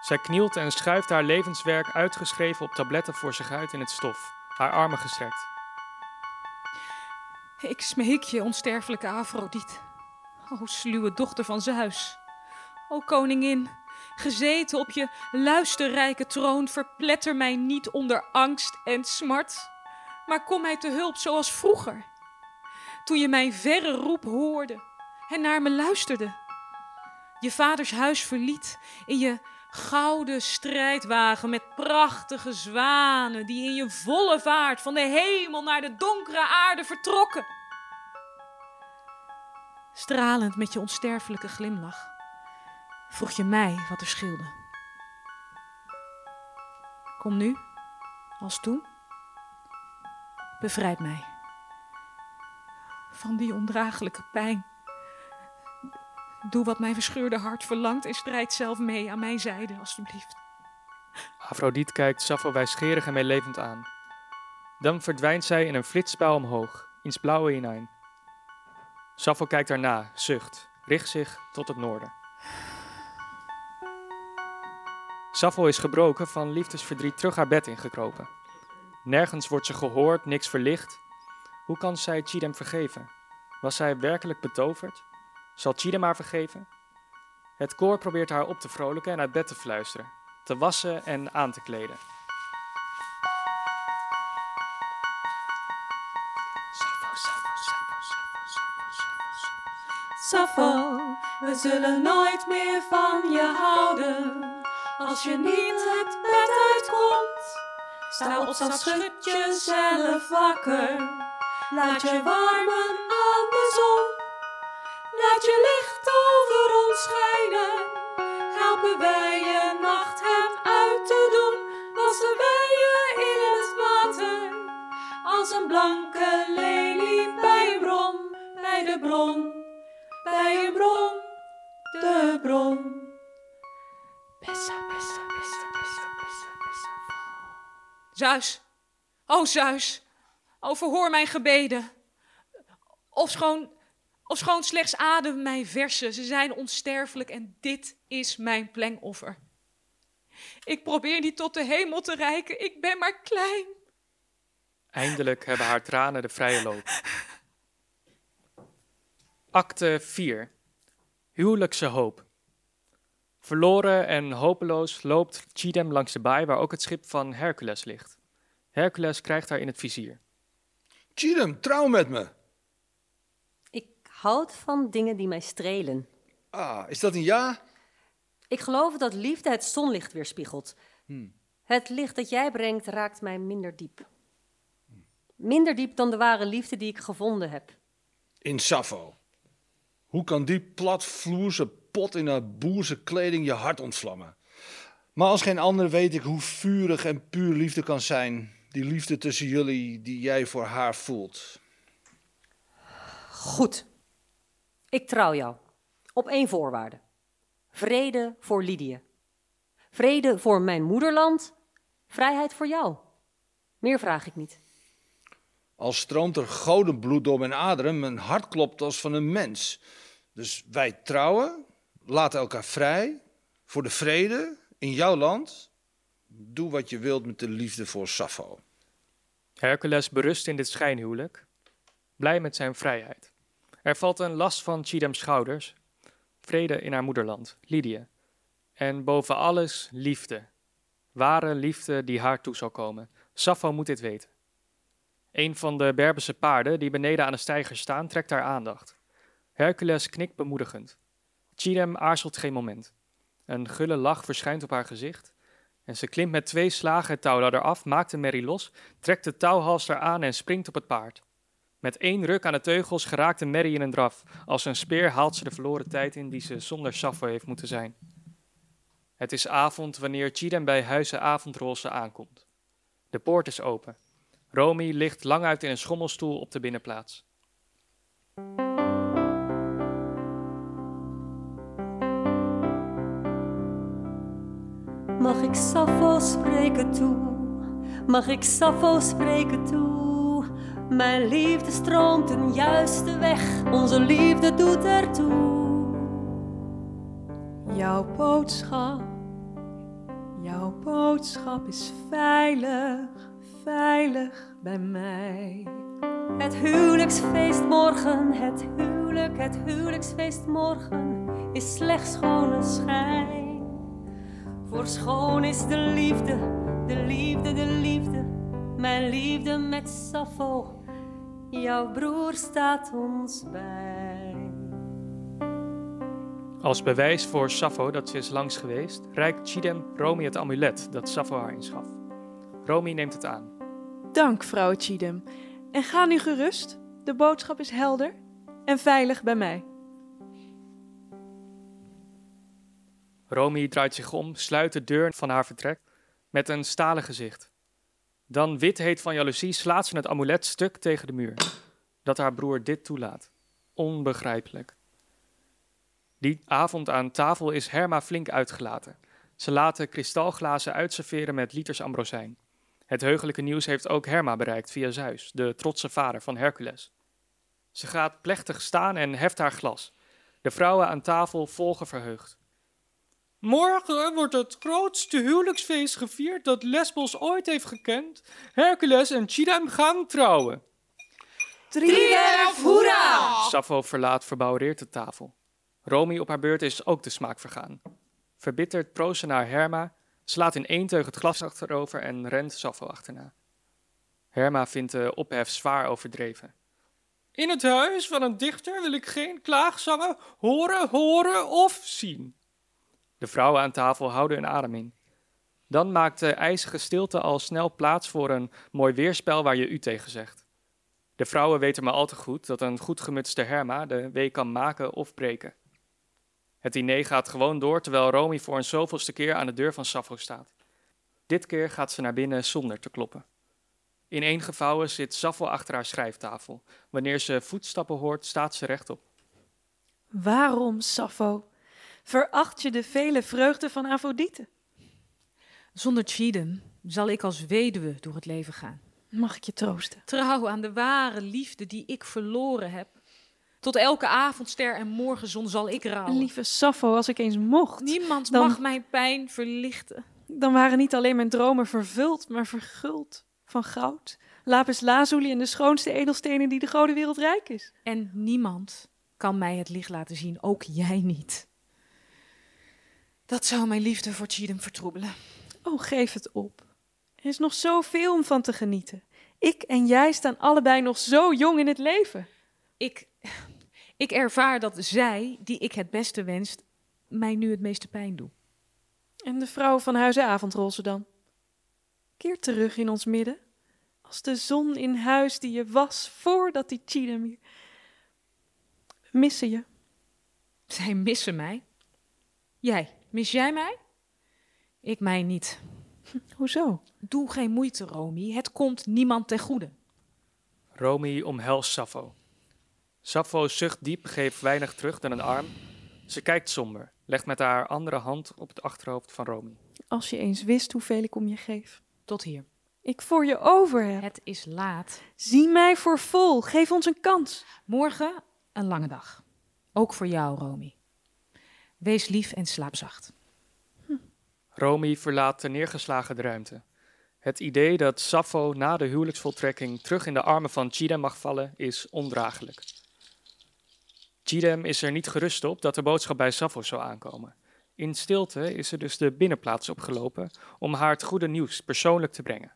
Zij knielt en schuift haar levenswerk uitgeschreven op tabletten voor zich uit in het stof, haar armen gestrekt. Ik smeek je, onsterfelijke Afrodite. O sluwe dochter van Zeus. O koningin, gezeten op je luisterrijke troon, verpletter mij niet onder angst en smart, maar kom mij te hulp zoals vroeger, toen je mijn verre roep hoorde en naar me luisterde. Je vaders huis verliet in je gouden strijdwagen met prachtige zwanen die in je volle vaart van de hemel naar de donkere aarde vertrokken. Stralend met je onsterfelijke glimlach vroeg je mij wat er scheelde. Kom nu, als toen, bevrijd mij van die ondraaglijke pijn. Doe wat mijn verscheurde hart verlangt en strijd zelf mee aan mijn zijde, alstublieft. Afrodite kijkt Sappho wijsgerig en meelevend aan. Dan verdwijnt zij in een flitsspel omhoog, ins blauwe hinein. Sappho kijkt daarna, zucht, richt zich tot het noorden. Sappho is gebroken, van liefdesverdriet terug haar bed ingekropen. Nergens wordt ze gehoord, niks verlicht. Hoe kan zij Chidem vergeven? Was zij werkelijk betoverd? Zal Chidem haar vergeven? Het koor probeert haar op te vrolijken en uit bed te fluisteren, te wassen en aan te kleden. Sappho, we zullen nooit meer van je houden. Als je niet het bed uitkomt, sta op, dan schud jezelf wakker. Laat je warmen aan de zon, laat je licht over ons schijnen. Helpen wij je nachthemd uit te doen, wassen wij je in het water. Als een blanke lelie bij een bron, bij de bron bij een bron, de bron. Bessa, bessa, bessa, bessa, bessa, bessa. Zeus, o Zeus, o verhoor mijn gebeden. Ofschoon, ofschoon slechts adem mij versen, ze zijn onsterfelijk en dit is mijn plengoffer. Ik probeer niet tot de hemel te reiken, ik ben maar klein. Eindelijk hebben haar tranen de vrije loop. Acte 4. Huwelijkse hoop. Verloren en hopeloos loopt Chidem langs de baai waar ook het schip van Hercules ligt. Hercules krijgt haar in het vizier. Chidem, trouw met me. Ik houd van dingen die mij strelen. Ah, is dat een ja? Ik geloof dat liefde het zonlicht weerspiegelt. Het licht dat jij brengt raakt mij minder diep. Minder diep dan de ware liefde die ik gevonden heb. In Sappho. Hoe kan die platvloerse pot in haar boerse kleding je hart ontvlammen? Maar als geen ander weet ik hoe vurig en puur liefde kan zijn. Die liefde tussen jullie die jij voor haar voelt. Goed. Ik trouw jou. Op één voorwaarde. Vrede voor Lydië. Vrede voor mijn moederland. Vrijheid voor jou. Meer vraag ik niet. Al stroomt er godenbloed door mijn aderen, mijn hart klopt als van een mens. Dus wij trouwen, laten elkaar vrij, voor de vrede in jouw land. Doe wat je wilt met de liefde voor Sappho. Hercules berust in dit schijnhuwelijk, blij met zijn vrijheid. Er valt een last van Chidam's schouders, vrede in haar moederland, Lydië. En boven alles liefde, ware liefde die haar toe zal komen. Sappho moet dit weten. Een van de Berberse paarden die beneden aan de steiger staan, trekt haar aandacht. Hercules knikt bemoedigend. Chidam aarzelt geen moment. Een gulle lach verschijnt op haar gezicht. En ze klimt met twee slagen het touwladder af, maakt de merrie los, trekt de touwhalster aan en springt op het paard. Met één ruk aan de teugels geraakt de merrie in een draf. Als een speer haalt ze de verloren tijd in die ze zonder Sappho heeft moeten zijn. Het is avond wanneer Chidam bij huizen avondroze aankomt. De poort is open. Romy ligt lang uit in een schommelstoel op de binnenplaats. Mag ik Sappho spreken toe? Mag ik Sappho spreken toe? Mijn liefde stroomt een juiste weg, onze liefde doet ertoe. Jouw boodschap, jouw boodschap is veilig, veilig bij mij. Het huwelijksfeest morgen, het huwelijk, het huwelijksfeest morgen is slechts schone schijn. Voor schoon is de liefde, de liefde, de liefde, mijn liefde met Sappho. Jouw broer staat ons bij. Als bewijs voor Sappho dat ze is langs geweest, reikt Chidem Romy het amulet dat Sappho haar inschaf. Romy neemt het aan. Dank, vrouw Chidem. En ga nu gerust. De boodschap is helder en veilig bij mij. Romy draait zich om, sluit de deur van haar vertrek met een stalen gezicht. Dan wit van jaloezie slaat ze het amulet stuk tegen de muur. Dat haar broer dit toelaat. Onbegrijpelijk. Die avond aan tafel is Herma flink uitgelaten. Ze laten kristalglazen uitserveren met liters ambrosijn. Het heugelijke nieuws heeft ook Herma bereikt via Zeus, de trotse vader van Hercules. Ze gaat plechtig staan en heft haar glas. De vrouwen aan tafel volgen verheugd. Morgen wordt het grootste huwelijksfeest gevierd dat Lesbos ooit heeft gekend. Hercules en Chidam gaan trouwen. Driewerf, hoera! Sappho verlaat verbouwereerd de tafel. Romy op haar beurt is ook de smaak vergaan. Verbitterd proost ze naar Herma, slaat in één teug het glas achterover en rent Sappho achterna. Herma vindt de ophef zwaar overdreven. In het huis van een dichter wil ik geen klaagzangen horen, horen of zien. De vrouwen aan tafel houden hun adem in. Dan maakt de ijzige stilte al snel plaats voor een mooi weerspel waar je u tegen zegt. De vrouwen weten maar al te goed dat een goed gemutste Herma de week kan maken of breken. Het diner gaat gewoon door terwijl Romy voor een zoveelste keer aan de deur van Sappho staat. Dit keer gaat ze naar binnen zonder te kloppen. Ineengevouwen zit Sappho achter haar schrijftafel. Wanneer ze voetstappen hoort, staat ze rechtop. Waarom, Sappho, veracht je de vele vreugden van Afrodite? Zonder Chidem zal ik als weduwe door het leven gaan. Mag ik je troosten? Trouw aan de ware liefde die ik verloren heb. Tot elke avondster en morgenzon zal ik rouwen. Lieve Sappho, als ik eens mocht, Niemand dan- mag mijn pijn verlichten. dan waren niet alleen mijn dromen vervuld, maar verguld van goud, lapis lazuli en de schoonste edelstenen die de gouden wereld rijk is. En niemand kan mij het licht laten zien, ook jij niet. Dat zou mijn liefde voor Chidem vertroebelen. Oh, geef het op Er is nog zoveel om van te genieten. Ik en jij staan allebei nog zo jong in het leven. Ik, ik ervaar dat zij, die ik het beste wenst, mij nu het meeste pijn doen. En de vrouw van Huizen Avondroze dan? Keer terug in ons midden, als de zon in huis die je was voordat die Cheatham hier... We missen je. Zij missen mij. Jij, mis jij mij? Ik mij niet. Hoezo? Doe geen moeite, Romy. Het komt niemand ten goede. Romy omhelst Sappho. Sappho zucht diep, geeft weinig terug dan een arm. Ze kijkt somber, legt met haar andere hand op het achterhoofd van Romy. Als je eens wist hoeveel ik om je geef. Tot hier. Ik voor je over heb. Het is laat. Zie mij voor vol. Geef ons een kans. Morgen een lange dag. Ook voor jou, Romy. Wees lief en slaap zacht. Romy verlaat de neergeslagen ruimte. Het idee dat Sappho na de huwelijksvoltrekking terug in de armen van Chidem mag vallen is ondraaglijk. Chidem is er niet gerust op dat de boodschap bij Sappho zou aankomen. In stilte is ze dus de binnenplaats opgelopen om haar het goede nieuws persoonlijk te brengen.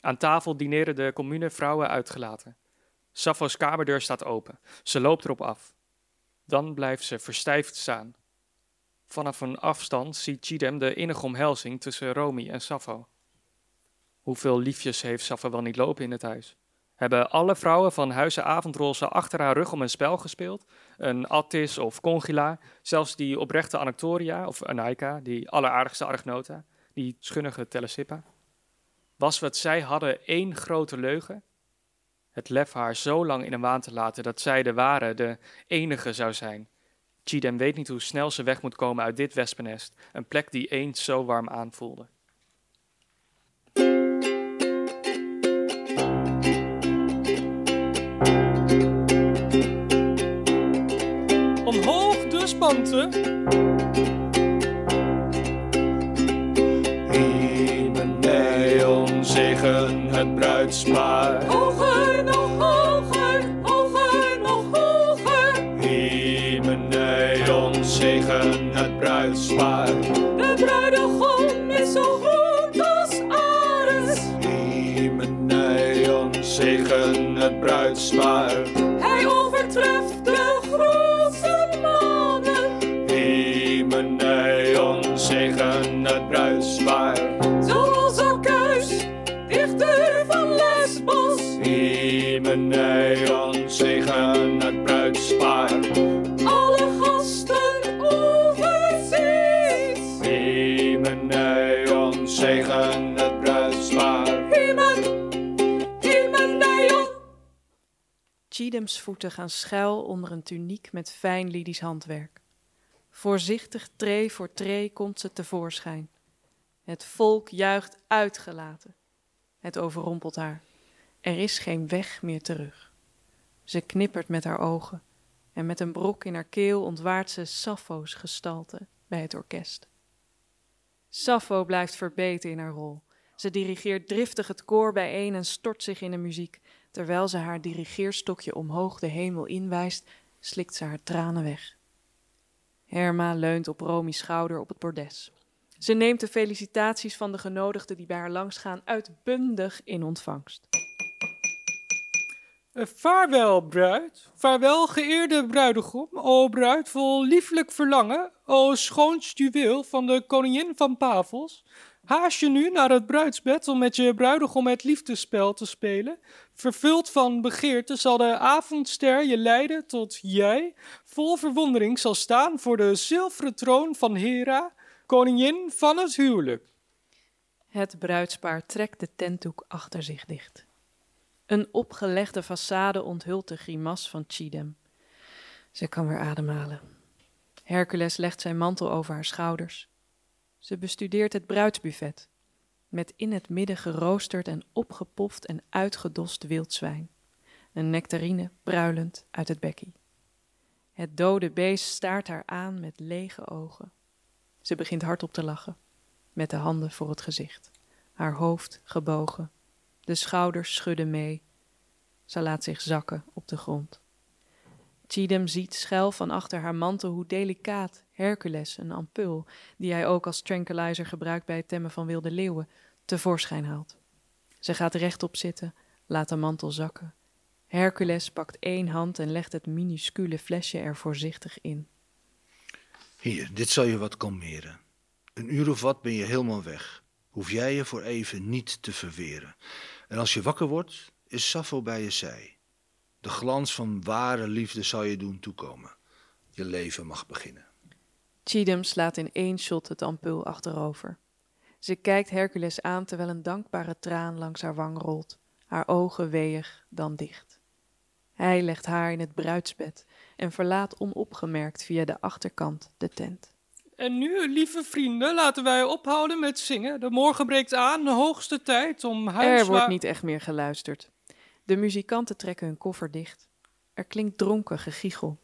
Aan tafel dineren de commune vrouwen uitgelaten. Sappho's kamerdeur staat open. Ze loopt erop af. Dan blijft ze verstijfd staan. Vanaf een afstand ziet Chidem de innige omhelzing tussen Romy en Sappho. Hoeveel liefjes heeft Sappho wel niet lopen in het huis? Hebben alle vrouwen van Huizen Avondroze achter haar rug om een spel gespeeld? Een Attis of Congila, zelfs die oprechte Anactoria of Anaika, die alleraardigste Argnota, die schunnige Telesippa? Was wat zij hadden één grote leugen? Het lef haar zo lang in een waan te laten dat zij de ware, de enige zou zijn. Chidem weet niet hoe snel ze weg moet komen uit dit wespennest, een plek die eens zo warm aanvoelde. Omhoog de spanten. Hymeneon zegen het bruidspaar. Zegen het bruidspaar. Hij overtreft de grootste Cheatham's voeten gaan schuil onder een tuniek met fijn Lydisch handwerk. Voorzichtig tree voor tree komt ze tevoorschijn. Het volk juicht uitgelaten. Het overrompelt haar. Er is geen weg meer terug. Ze knippert met haar ogen en met een brok in haar keel ontwaart ze Sappho's gestalte bij het orkest. Sappho blijft verbeten in haar rol. Ze dirigeert driftig het koor bijeen en stort zich in de muziek. Terwijl ze haar dirigeerstokje omhoog de hemel inwijst, slikt ze haar tranen weg. Herma leunt op Romy's schouder op het bordes. Ze neemt de felicitaties van de genodigden die bij haar langsgaan uitbundig in ontvangst. Eh, vaarwel, bruid. Vaarwel, geëerde bruidegom. O bruid vol lieflijk verlangen. O schoonst juweel van de koningin van Pavels. Haast je nu naar het bruidsbed om met je bruidegom het liefdespel te spelen. Vervuld van begeerte zal de avondster je leiden tot jij, vol verwondering zal staan voor de zilveren troon van Hera, koningin van het huwelijk. Het bruidspaar trekt de tentdoek achter zich dicht. Een opgelegde façade onthult de grimas van Chidem. Ze kan weer ademhalen. Hercules legt zijn mantel over haar schouders. Ze bestudeert het bruidsbuffet, met in het midden geroosterd en opgepoft en uitgedost wildzwijn. Een nectarine bruilend uit het bekkie. Het dode beest staart haar aan met lege ogen. Ze begint hardop te lachen, met de handen voor het gezicht, haar hoofd gebogen. De schouders schudden mee. Ze laat zich zakken op de grond. Chidem ziet schuil van achter haar mantel hoe delicaat Hercules, een ampul, die hij ook als tranquilizer gebruikt bij het temmen van wilde leeuwen, tevoorschijn haalt. Ze gaat rechtop zitten, laat de mantel zakken. Hercules pakt één hand en legt het minuscule flesje er voorzichtig in. Hier, dit zal je wat kalmeren. Een uur of wat ben je helemaal weg. Hoef jij je voor even niet te verweren. En als je wakker wordt, is Sappho bij je zij. De glans van ware liefde zal je doen toekomen. Je leven mag beginnen. Cheatham slaat in één shot het ampul achterover. Ze kijkt Hercules aan terwijl een dankbare traan langs haar wang rolt, haar ogen weeg, dan dicht. Hij legt haar in het bruidsbed en verlaat onopgemerkt via de achterkant de tent. En nu, lieve vrienden, laten wij ophouden met zingen. De morgen breekt aan, de hoogste tijd om huis... Er wordt niet echt meer geluisterd. De muzikanten trekken hun koffer dicht. Er klinkt dronken gegiegel.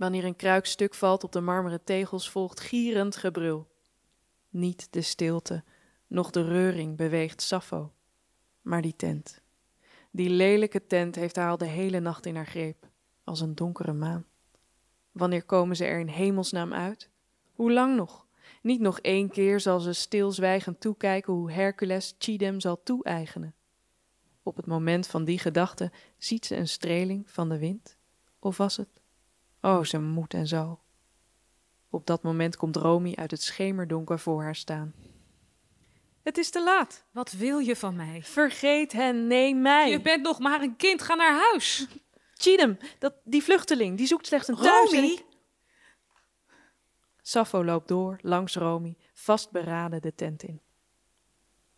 Wanneer een kruikstuk valt op de marmeren tegels, volgt gierend gebrul. Niet de stilte, noch de reuring beweegt Sappho, maar die tent. Die lelijke tent heeft haar al de hele nacht in haar greep, als een donkere maan. Wanneer komen ze er in hemelsnaam uit? Hoe lang nog? Niet nog één keer zal ze stilzwijgend toekijken hoe Hercules Chidem zal toe-eigenen. Op het moment van die gedachte ziet ze een streling van de wind. Of was het? Oh, ze moet en zal. Op dat moment komt Romy uit het schemerdonker voor haar staan. Het is te laat. Wat wil je van mij? Vergeet hen, nee mij. Je bent nog maar een kind, ga naar huis. Chidem, dat, die vluchteling, die zoekt slechts een thuis. Romy? ik- Sappho loopt door, langs Romy, vastberaden de tent in.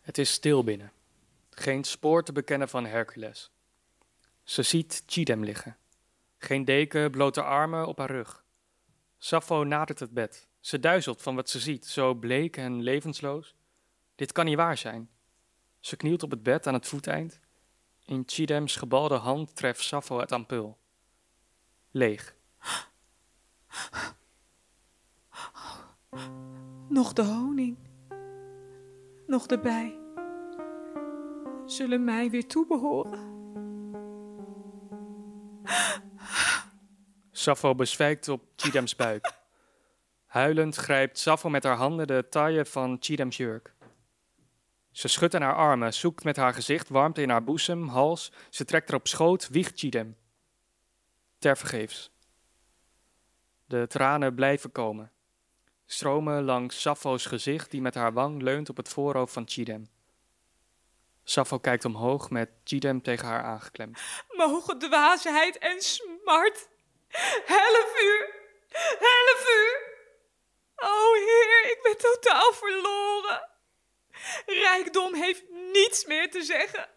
Het is stil binnen. Geen spoor te bekennen van Hercules. Ze ziet Chidem liggen. Geen deken, blote armen op haar rug. Sappho nadert het bed. Ze duizelt van wat ze ziet, zo bleek en levensloos. Dit kan niet waar zijn. Ze knielt op het bed aan het voeteind. In Chidems gebalde hand treft Sappho het ampul. Leeg. Nog de honing. Nog de bij. Zullen mij weer toebehoren. Sappho bezwijkt op Chidems buik. Huilend grijpt Sappho met haar handen de taille van Chidems jurk. Ze schudt haar armen, zoekt met haar gezicht warmte in haar boezem, hals. Ze trekt er op schoot, wiegt Chidem. Tervergeefs. De tranen blijven komen. Stromen langs Sappho's gezicht, die met haar wang leunt op het voorhoofd van Chidem. Sappho kijkt omhoog met Chidem tegen haar aangeklemd. Mogen dwaasheid en smart. Hellevuur. Hellevuur. O Heer, ik ben totaal verloren. Rijkdom heeft niets meer te zeggen.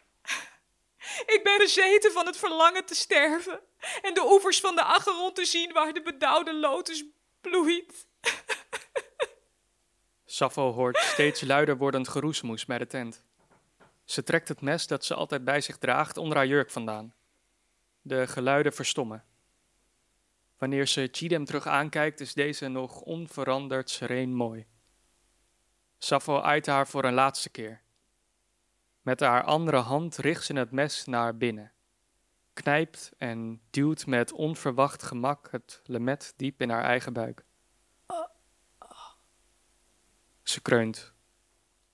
Ik ben bezeten van het verlangen te sterven en de oevers van de Acheron te zien waar de bedauwde lotus bloeit. Sappho hoort steeds luider wordend geroesmoes bij de tent. Ze trekt het mes dat ze altijd bij zich draagt onder haar jurk vandaan. De geluiden verstommen. Wanneer ze Chidem terug aankijkt, is deze nog onveranderd sereen mooi. Sappho aait haar voor een laatste keer. Met haar andere hand richt ze het mes naar binnen. Knijpt en duwt met onverwacht gemak het lemet diep in haar eigen buik. Ze kreunt,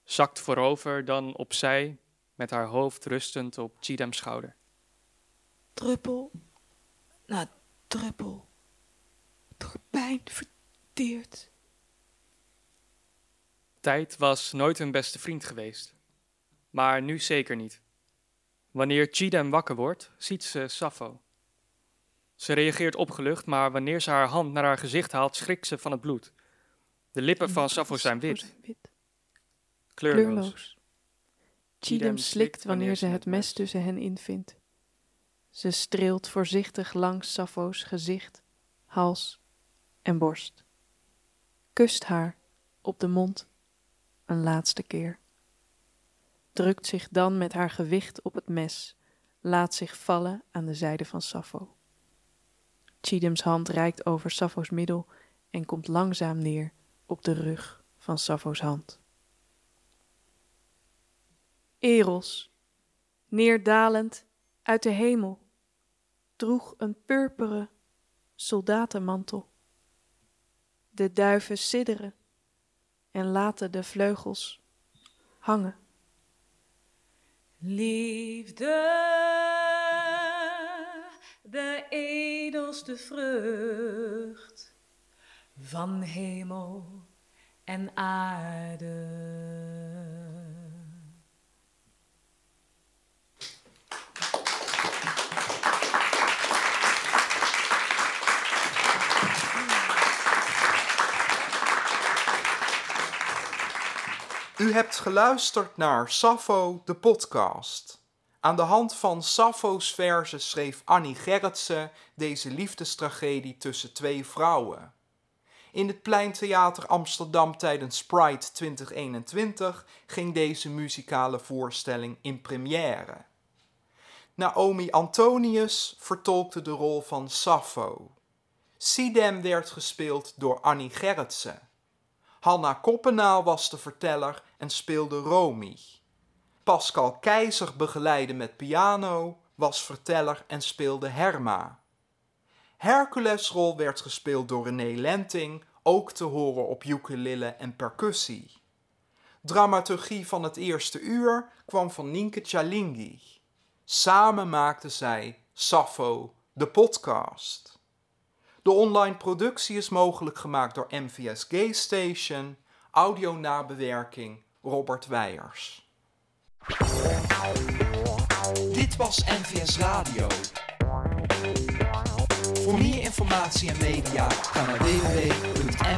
zakt voorover, dan opzij, met haar hoofd rustend op Chidam's schouder. Druppel na druppel, door pijn verteerd. Tijd was nooit hun beste vriend geweest, maar nu zeker niet. Wanneer Chidam wakker wordt, ziet ze Sappho. Ze reageert opgelucht, maar wanneer ze haar hand naar haar gezicht haalt, schrikt ze van het bloed. De lippen van Sappho zijn wit. Kleurloos. Chidem slikt wanneer ze het mes tussen hen invindt. Ze streelt voorzichtig langs Sappho's gezicht, hals en borst. Kust haar op de mond een laatste keer. Drukt zich dan met haar gewicht op het mes, laat zich vallen aan de zijde van Sappho. Chidem's hand reikt over Sappho's middel en komt langzaam neer op de rug van Sappho's hand. Eros, neerdalend uit de hemel, droeg een purperen soldatenmantel. De duiven sidderen en laten de vleugels hangen. Liefde, de edelste vrucht van hemel en aarde. U hebt geluisterd naar Sappho, de podcast. Aan de hand van Sappho's verzen schreef Annie Gerritsen deze liefdestragedie tussen twee vrouwen. In het Pleintheater Amsterdam tijdens Pride 2021 ging deze muzikale voorstelling in première. Naomi Antonius vertolkte de rol van Sappho. Sidem werd gespeeld door Annie Gerritsen. Hanna Koppenaal was de verteller en speelde Romy. Pascal Keizer begeleidde met piano, was verteller en speelde Herma. Herculesrol werd gespeeld door René Lenting, ook te horen op ukulele en percussie. Dramaturgie van het eerste uur kwam van Nienke Chalingi. Samen maakten zij Sappho, de podcast. De online productie is mogelijk gemaakt door MVS Gay Station, audio-nabewerking Robert Weijers. Dit was NVS Radio. Voor meer informatie en media ga naar www.nvs.nl.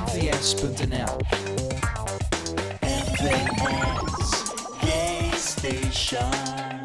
NVS Gay Station.